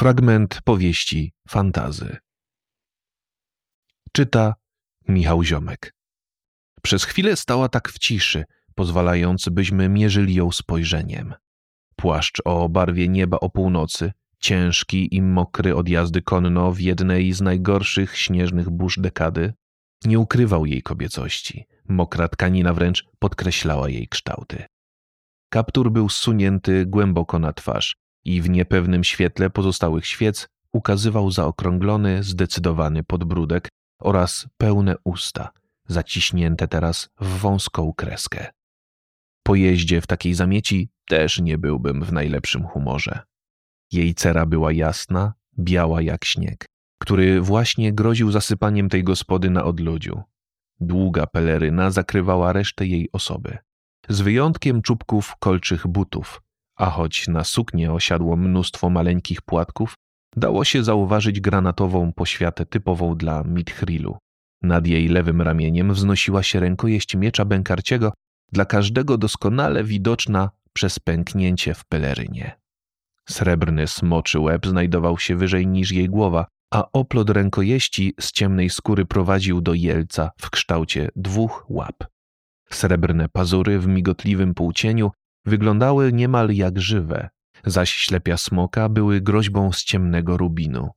Fragment powieści Fantazy. Czyta Michał Ziomek. Przez chwilę stała tak w ciszy, pozwalając, byśmy mierzyli ją spojrzeniem. Płaszcz o barwie nieba o północy, ciężki i mokry od jazdy konno w jednej z najgorszych śnieżnych burz dekady, nie ukrywał jej kobiecości. Mokra tkanina wręcz podkreślała jej kształty. Kaptur był zsunięty głęboko na twarz i w niepewnym świetle pozostałych świec ukazywał zaokrąglony, zdecydowany podbródek oraz pełne usta, zaciśnięte teraz w wąską kreskę. Po jeździe w takiej zamieci też nie byłbym w najlepszym humorze. Jej cera była jasna, biała jak śnieg, który właśnie groził zasypaniem tej gospody na odludziu. Długa peleryna zakrywała resztę jej osoby. Z wyjątkiem czubków kolczych butów, a choć na suknię osiadło mnóstwo maleńkich płatków, dało się zauważyć granatową poświatę typową dla Mithrilu. Nad jej lewym ramieniem wznosiła się rękojeść miecza bękarciego, dla każdego doskonale widoczna przez pęknięcie w pelerynie. Srebrny smoczy łeb znajdował się wyżej niż jej głowa, a oplot rękojeści z ciemnej skóry prowadził do jelca w kształcie dwóch łap. Srebrne pazury w migotliwym półcieniu wyglądały niemal jak żywe, zaś ślepia smoka były groźbą z ciemnego rubinu.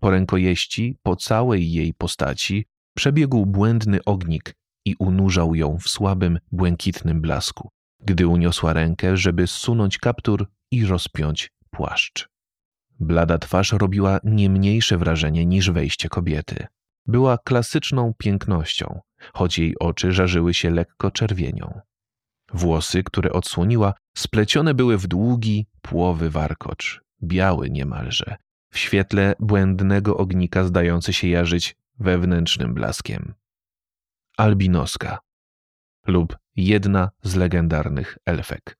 Po rękojeści, po całej jej postaci, przebiegł błędny ognik i unurzał ją w słabym, błękitnym blasku, gdy uniosła rękę, żeby zsunąć kaptur i rozpiąć płaszcz. Blada twarz robiła nie mniejsze wrażenie niż wejście kobiety. Była klasyczną pięknością, choć jej oczy żarzyły się lekko czerwienią. Włosy, które odsłoniła, splecione były w długi, płowy warkocz, biały niemalże, w świetle błędnego ognika zdający się jarzyć wewnętrznym blaskiem. Albinoska lub jedna z legendarnych elfek.